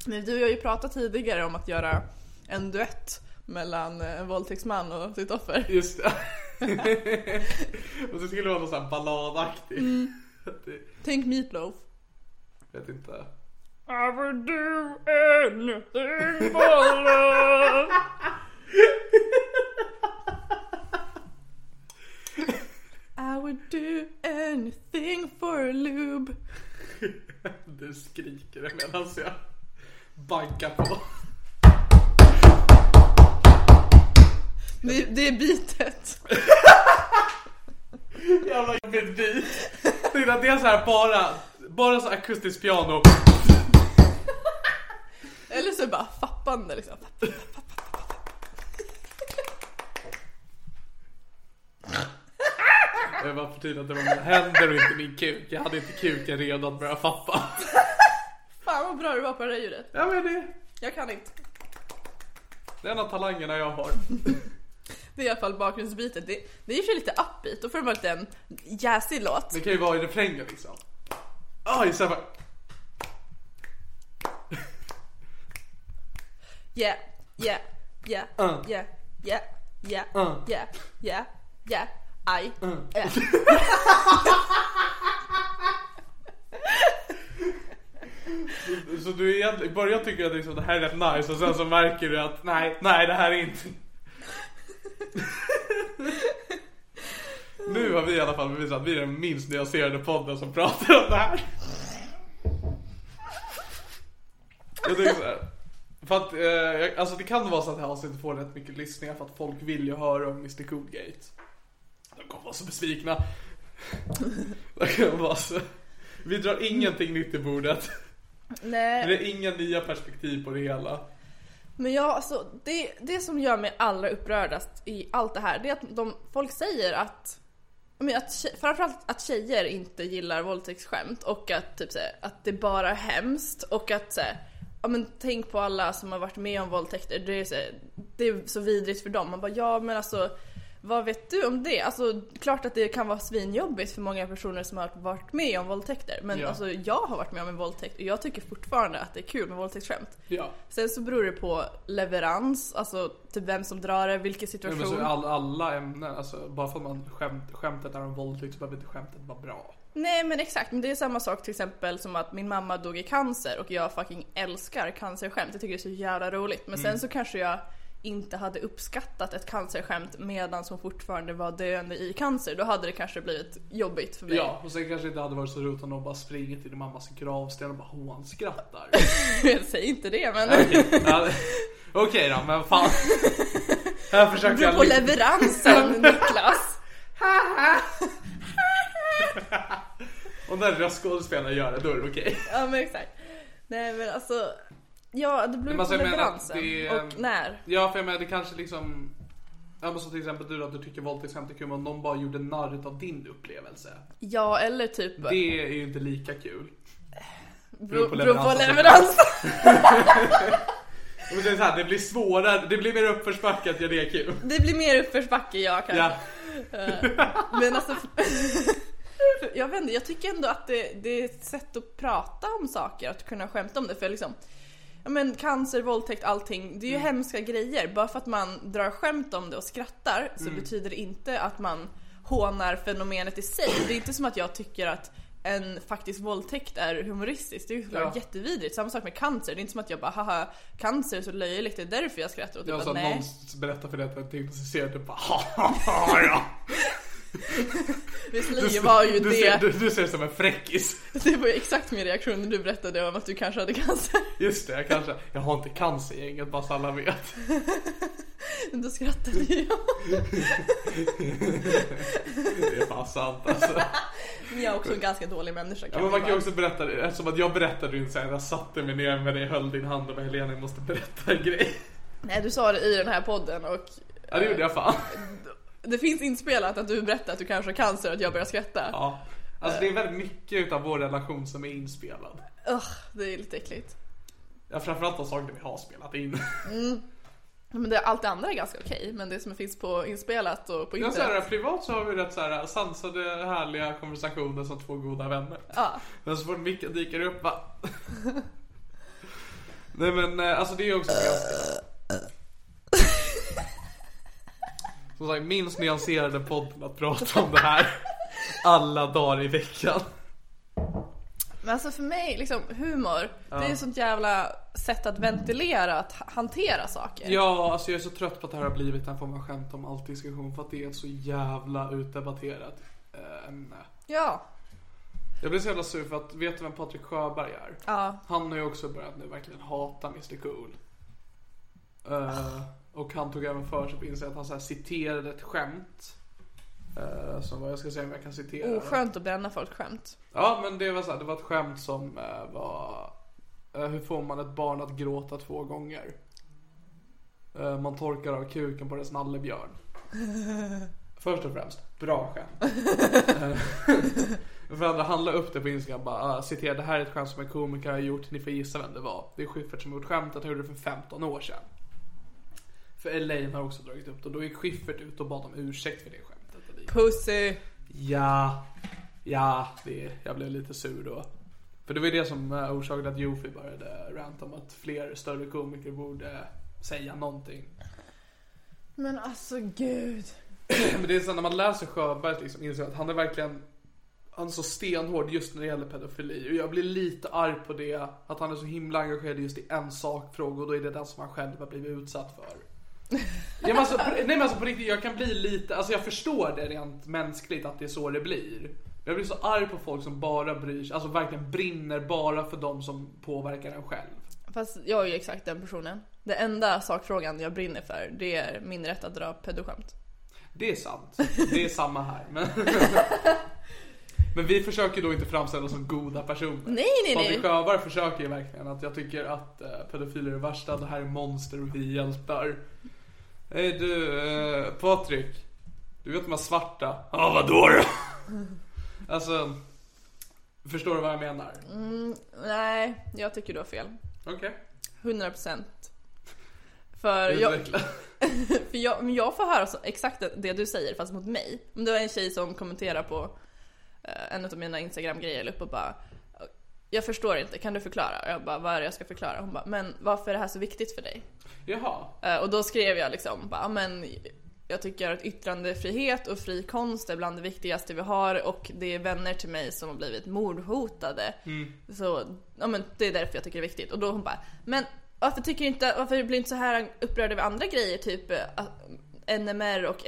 Men du har ju pratat tidigare om att göra en duett mellan eh, en våldtäktsman och sitt offer. Just det. och så skulle det vara något sånt balladaktigt. Det- Tänk Meatloaf. Vet inte. I would do anything for love. I would do anything for a lube. Du skriker medan jag baggar på. Det, det är bitet. Jävla jobbigt beat. Det är det är så här bara, bara så akustiskt piano. Eller så bara fappande liksom. Jag var för tydligt att det var mina händer och inte min kuk. Jag hade inte kuken redo att börja fappa. Fan vad bra du var på det där ljudet. Ja men det, Jag kan inte. det är en av talangerna jag har. Det är i alla fall bakgrundsbitet. Det, det är ju för lite upbeat. Då får det vara en jäsig låt. Det kan ju vara i refrängen liksom. Oj, så här bara. Yeah, yeah, yeah, Uh. yeah, yeah, yeah, Uh. yeah, yeah, yeah, I, yeah. Så du egentligen, i början tycker att liksom, det här är rätt nice och sen så märker du att nej, nej det här är inte... nu har vi i alla fall bevisat att vi är den minst nyanserade podden som pratar om det här. Jag tänker så här. För att, eh, alltså det kan vara så att det här avsnittet får rätt mycket lyssningar för att folk vill ju höra om Mr Coolgate. De kommer vara så besvikna. De kommer vara så... Vi drar ingenting nytt i bordet. Nej, Det är inga nya perspektiv på det hela. men jag, alltså, det, det som gör mig allra upprördast i allt det här, det är att de, folk säger att menar, att framförallt att tjejer inte gillar våldtäktsskämt och att, typ, så att det bara är hemskt och att så här, ja, men, tänk på alla som har varit med om våldtäkter, det är, så det är så vidrigt för dem. Man bara ja men alltså vad vet du om det? Alltså klart att det kan vara svinjobbigt för många personer som har varit med om våldtäkter. Men Ja. alltså jag har varit med om en våldtäkt och jag tycker fortfarande att det är kul med våldtäktsskämt. Ja. Sen så beror det på leverans, alltså typ vem som drar det, vilken Ja, situation. men så all, alla ämnen, alltså bara för att man skämt, skämtet är en våldtäkt så behöver inte skämtet vara bra. Nej men exakt, men det är samma sak till exempel som att min mamma dog i cancer och jag fucking älskar cancerskämt. Jag tycker det är så jävla roligt. Men Mm. sen så kanske jag inte hade uppskattat ett cancerskämt medan hon fortfarande var döende i cancer. Då hade det kanske blivit jobbigt för mig. Ja, och sen kanske det inte hade varit så roligt om de bara springer till din mammas gravsten och bara hånskrattar. Säg inte det men... Okej ja, okej då, men fan. Här försöker jag på liksom- leveransen Niklas. Om den röstskådespelaren gör det, då är det okej. Ja men exakt. Nej men alltså. Ja det beror Men på alltså, jag menar att leveransen. det Och när. Ja, för jag menar det kanske liksom Ja men så till exempel du då, att du tycker våldtäktsskämt är kul men någon bara gjorde narr av din upplevelse. Ja eller typ. Det är ju inte lika kul. beror på beror på leveransen. leveransen. Men det, är så här, det blir svårare, det blir mer uppförsbacke att göra det kul. Det blir mer uppförsbacke ja kanske. Ja. Men alltså, jag vet inte, jag tycker ändå att det, det är ett sätt att prata om saker, att kunna skämta om det. För liksom, ja men cancer, våldtäkt, allting, det är ju Mm. hemska grejer. Bara för att man drar skämt om det och skrattar så Mm. betyder det inte att man hånar fenomenet i sig. Det är inte som att jag tycker att en faktisk våldtäkt är humoristisk. Det är ju Ja. ja. jättevidrigt. Samma sak med cancer. Det är inte som att jag bara haha, cancer är så löjligt, det är därför jag skrattar åt det. Att nej. någon berättar för dig att jag diagnostiserade bara "Haha, ja. Visserligen var ju du, det... Ser, du, du ser som en fräckis. Det var ju exakt min reaktion när du berättade om att du kanske hade cancer. Just det, jag kanske, jag har inte cancer gänget bara så alla vet. Då skrattade jag. Det är fan sant alltså. Men jag är också en ganska dålig människa Ja, kan men man kan ju också berätta eftersom att jag berättade ju inte såhär, jag satte mig ner med dig, höll din hand och bara Helena jag måste berätta en grej. Nej, du sa det i den här podden och Ja det gjorde jag fan. Det finns inspelat att du berättar att du kanske har cancer och att jag börjar skratta. Ja. Alltså det är väldigt mycket utav vår relation som är inspelad. Ugh, det är lite äckligt. Ja framförallt de saker vi har spelat in. Men det, allt det andra är ganska okej, men det som finns på inspelat och på Ja, så internet. här, privat så har vi rätt så här sansade, härliga konversationer som två goda vänner. Ja. Men så fort micken dyker upp va? Nej men eh, alltså det är också ganska... Som sagt, minst nyanserade podden att prata om det här alla dagar i veckan. Men alltså för mig, liksom humor, det är ett sånt jävla sätt att ventilera, att ha- hantera saker. Ja, alltså jag är så trött på att det här har blivit en form av skämt om allt diskussion för att det är ett så jävla utdebatterat eh, ämne. Ja. Jag blir så jävla sur för att, vet du vem Patrik Sjöberg är? Ja. Han har ju också börjat nu verkligen hata Mr Cool. Eh, och han tog även för sig på Instagram att han så här citerade ett skämt. Uh, som vad jag ska säga om jag kan citera. Oskönt att bränna folk skämt. Ja men det var så här, det var ett skämt som eh, var eh, Hur får man ett barn att gråta två gånger? Eh, man torkar av kuken på dess nallebjörn. Först och främst, bra skämt. Eh, För andra, han la upp det på Instagram bara, ah, citera det här är ett skämt som en komiker har gjort, ni får gissa vem det var. Det är Schyffert som har gjort skämtet, han gjorde det för 15 år sedan. För Elaine har också dragit upp det och då gick Schyffert ut och bad om ursäkt för det skämtet. Pussy. Ja, ja, det, jag blev lite sur då. För det var ju det som eh, orsakade att Jofi började ranta om att fler större komiker borde säga någonting. Men alltså gud. Men det är så när man läser Sjöberg liksom inser att han är verkligen han är så stenhård just när det gäller pedofili och jag blir lite arg på det att han är så himla engagerad just i en sakfråga och då är det den som han själv har blivit utsatt för. Ja, men alltså, nej men alltså på riktigt, jag kan bli lite, alltså jag förstår det rent mänskligt att det är så det blir. Jag blir så arg på folk som bara bryr sig, alltså verkligen brinner bara för de som påverkar en själv. Fast jag är ju exakt den personen. Det enda sakfrågan jag brinner för, det är min rätt att dra pedoskämt. Det är sant. Det är samma här. Men, men vi försöker då inte framställa oss som goda personer. Nej, nej, nej. Patrik Sjöberg försöker ju verkligen att jag tycker att eh, pedofiler är värsta, det här är monster och vi hjältar. Hej du, eh, Patrik. Du vet de här svarta? Ja, vadå då? alltså, förstår du vad jag menar? Nej, jag tycker du har fel. Okej. 100%. För jag, Utveckla. för jag, men jag får höra så, exakt det du säger fast mot mig. Men det var en tjej som kommenterade på eh, en av mina instagram-grejer la upp och bara Jag förstår inte, kan du förklara? Och jag bara, vad är det jag ska förklara? Hon bara, men varför är det här så viktigt för dig? Jaha. Eh, Och då skrev jag liksom, bara, "Ja, men jag tycker att yttrandefrihet och fri konst är bland det viktigaste vi har och det är vänner till mig som har blivit mordhotade. Så, ja men det är därför jag tycker det är viktigt. Och då hon bara, men varför tycker du inte, varför blir inte så här upprörd över andra grejer? Typ eh, NMR och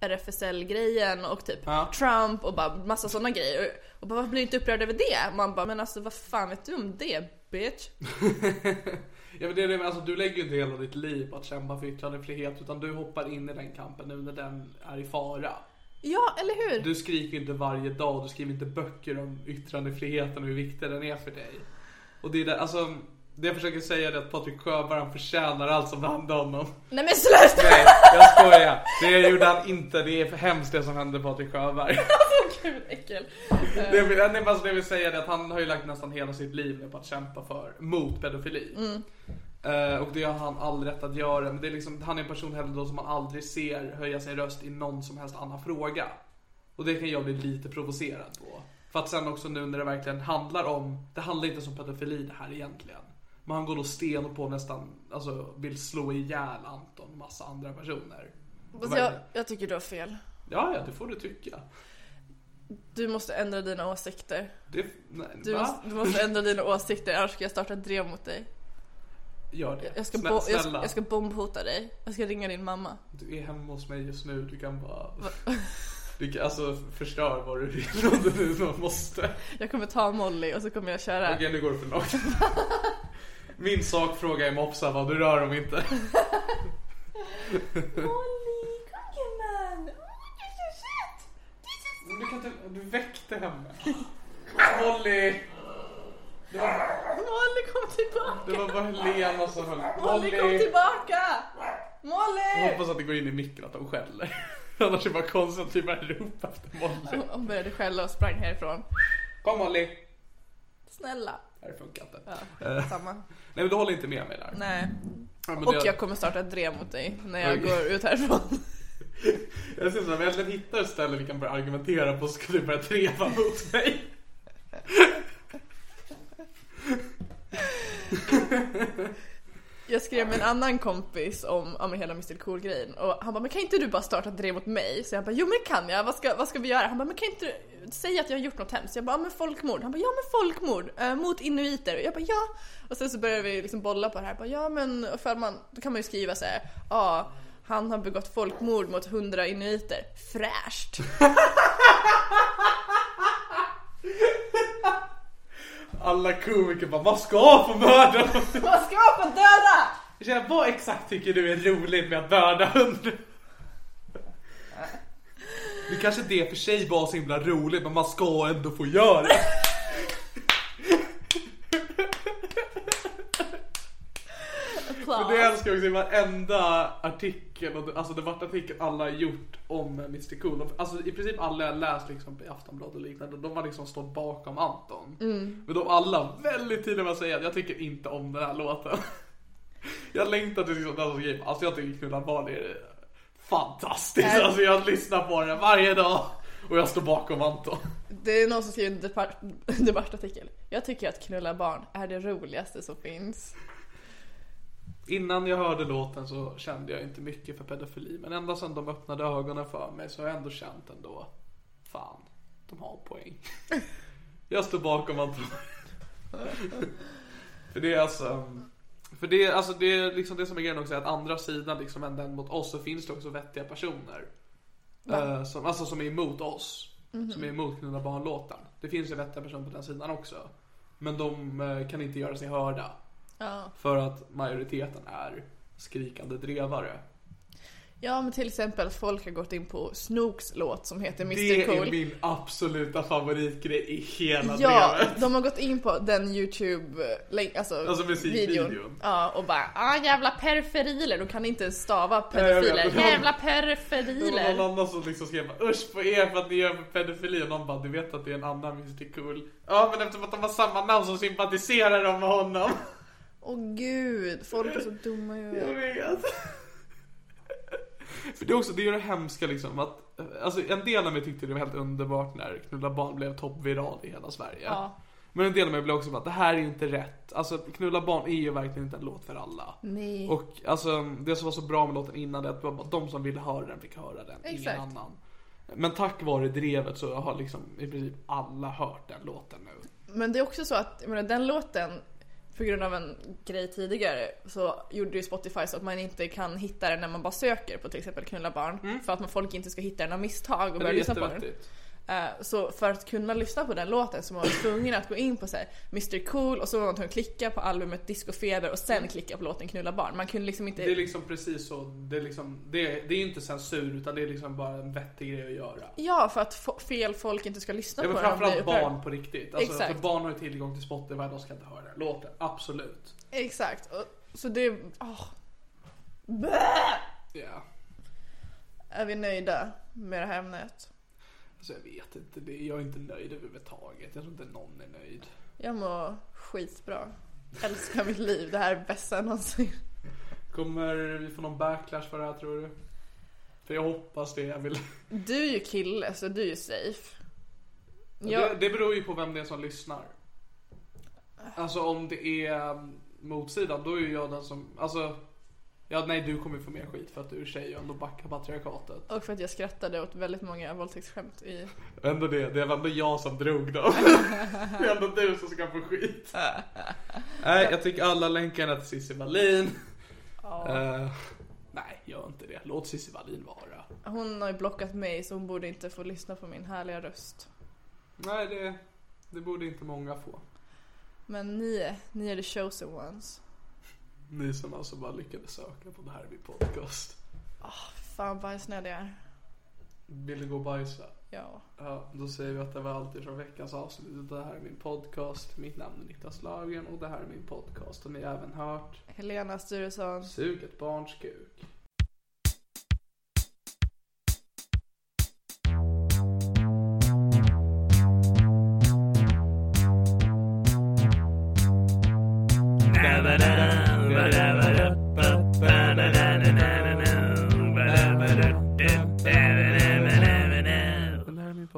RFSL-grejen och typ Ja. Trump och bara massa sådana grejer. Och bara, varför blir du inte upprörd över det? Man bara, men alltså vad fan vet du om det bitch? Ja men det är det, alltså du lägger ju inte hela ditt liv på att kämpa för yttrandefrihet utan du hoppar in i den kampen nu när den är i fara. Ja, eller hur? Du skriker inte varje dag, du skriver inte böcker om yttrandefriheten och hur viktig den är för dig. Och det är det, alltså, det jag försöker säga är att Patrik Sjöberg han förtjänar allt som hände honom. Nej men sluta! Nej, jag skojar. Det gjorde han inte, det är för hemskt det som hände Patrik Sjöberg. Gud äckel. Det nej, alltså det jag vill säga är att han har ju lagt nästan hela sitt liv nu på att kämpa för, mot pedofili. Eh, och det har han all rätt att göra. Men det är liksom, han är en person heller då som man aldrig ser höja sin röst i någon som helst annan fråga. Och det kan jag bli lite provocerad på. För att sen också nu när det verkligen handlar om, det handlar inte som pedofili det här egentligen. Men han går då sten på nästan, alltså vill slå ihjäl Anton och massa andra personer. Fast jag, jag tycker du har fel. Ja, ja, det får du tycka. Du måste ändra dina åsikter. Det, nej, Du va? måste, du måste ändra dina åsikter annars ska jag starta ett drev mot dig. Gör det. Jag ska, Snä- bo, jag, ska, snälla. jag ska bombhota dig. Jag ska ringa din mamma. Du är hemma hos mig just nu, du kan bara... Du kan, alltså förstör vad du vill om du måste. Jag kommer ta Molly och så kommer jag köra. Okej, nu går det för långt. Min sakfråga är mopsa vad du rör dem inte. Molly, gumman! Åh, du är så söt! Du är så Du, kan inte, du väckte henne. Molly! Det var, Molly kom tillbaka! det var bara Helena som höll... Molly kom tillbaka! Jag Molly! hoppas att det går in i micken att de skäller. Annars är det bara konstigt att vi börjar ropa efter Molly. Hon började skälla och sprang härifrån. Kom Molly! Snälla. Det funkar inte. Ja, samma. Nej men du håller inte med mig där. Nej. Ja, Och det- jag kommer starta ett drev mot dig när jag går ut härifrån. Jag ser om jag äntligen hittar ett ställe vi kan börja argumentera på så ska du börja treva mot mig. Jag skrev med en annan kompis om, om hela Mr Cool grejen och han bara men kan inte du bara starta ett drev mot mig? Så jag bara jo men det kan jag, vad ska, vad ska vi göra? Han bara men kan inte du säga att jag har gjort något hemskt? Jag bara men folkmord. Han bara ja men folkmord eh, mot inuiter. Och jag bara ja. Och sen så började vi liksom bolla på det här. Jag bara, ja men för man, då kan man ju skriva så här ja han har begått folkmord mot hundra inuiter. Fräscht! Alla komiker bara, vad ska få mörda? Vad ska få döda? Känner, vad exakt tycker du är roligt med att mörda hundar? Det kanske det för sig var så himla roligt men man ska ändå få göra det. För det älskar jag också i varenda artikel, alltså debattartikel alla har gjort om Mr Cool. Alltså i princip alla jag läst liksom i Aftonbladet och liknande, de har liksom stått bakom Anton. Men de alla väldigt tydliga med att säga att jag tycker inte om den här låten. Jag längtar till liksom den som game. Alltså jag tycker Knulla barn är fantastiskt. Är- Alltså jag lyssnar på den varje dag. Och jag står bakom Anton. Det är någon som skriver en depart- debattartikel. Jag tycker att knulla barn är det roligaste som finns. Innan jag hörde låten så kände jag inte mycket för pedofili. Men ända sedan de öppnade ögonen för mig så har jag ändå känt ändå. Fan, de har poäng. Jag står bakom Anton. för det är alltså. För det alltså det är liksom det som är grejen också att andra sidan liksom än den mot oss så finns det också vettiga personer. Eh, som, alltså som är emot oss. Som är emot Knulla barn-låten. Det finns ju vettiga personer på den sidan också. Men de eh, kan inte göra sig hörda. Ja. För att majoriteten är skrikande drevare. Ja men till exempel att folk har gått in på Snooks låt som heter Mr Det Cool. är min absoluta favoritgrej i hela Ja, drevet. de har gått in på den youtube, alltså, Alltså musikvideon. videon. Ja, och bara ah jävla perferiler, de kan inte ens stava pedofiler. vet. Jävla Det var någon annan som liksom skrev usch på er för att ni gör pedofili och någon bara du vet att det är en annan Mr Cool. Ja men eftersom att de har samma namn så sympatiserar de med honom. Åh gud, folk är så dumma i Jag vet. För det är också, det är det hemska liksom att, alltså en del av mig tyckte det var helt underbart när Knulla barn blev toppviral i hela Sverige. Ja. Men en del av mig blev också bara att det här är inte rätt. Alltså Knulla barn är ju verkligen inte en låt för alla. Nej. Och alltså det som var så bra med låten innan det att var bara de som ville höra den fick höra den, Exakt. ingen annan. Men tack vare drevet så har liksom i princip alla hört den låten nu. Men det är också så att, jag menar den låten, på grund av en grej tidigare så gjorde ju Spotify så att man inte kan hitta den när man bara söker på till exempel knulla barn. För att man folk inte ska hitta den av misstag och Mm. Börja lyssna på den. Eh, Så för att kunna lyssna på den låten så var man tvungen att gå in på så här, Mr Cool och så var man tvungen att klicka på albumet Disco Feber och sen klicka på låten Knulla barn. Man kunde liksom inte... Det är liksom precis så, det är liksom, det är, det är inte censur utan det är liksom bara en vettig grej att göra. Ja, för att fel folk inte ska lyssna Ja, på den framförallt barn på riktigt. Alltså, Exakt. För barn har ju tillgång till Spotify, de ska inte höra den låten. Absolut. Exakt. Så det... åh. Bäh! Ja. Är vi nöjda med det här ämnet? Alltså jag vet inte, det, jag är inte nöjd överhuvudtaget. Jag tror inte någon är nöjd. Jag mår skitbra. Älskar mitt liv. Det här är bästa någonsin. Kommer vi få någon backlash för det här tror du? För jag hoppas det, jag vill. Du är ju kille så du är ju safe. Det, Jag, det beror ju på vem det är som lyssnar. Alltså om det är um, motsidan, då är ju jag den som, alltså Ja nej du kommer få mer skit för att du är tjej och ändå backar patriarkatet. och för att jag skrattade åt väldigt många våldtäktsskämt i... Ändå det, det var ändå jag som drog dem. det är ändå du som ska få skit. Nej jag tycker alla länkarna till Cissi Wallin. Eh, nej gör inte det, låt Cissi Wallin vara. Hon har ju blockat mig så hon borde inte få lyssna på min härliga röst. Nej det, det borde inte många få. Men ni, ni är the chosen ones. Ni som alltså bara lyckades söka på det här min podcast. Fan bajsnödig jag är. Vill du gå och bajsa? Ja. Ja, då säger vi att det var allt från veckans avsnitt. Det här är min podcast. Mitt namn är Niklas Lagen och det här är min podcast. Och ni har även hört Helena Sturesson. Sug ett barns kuk.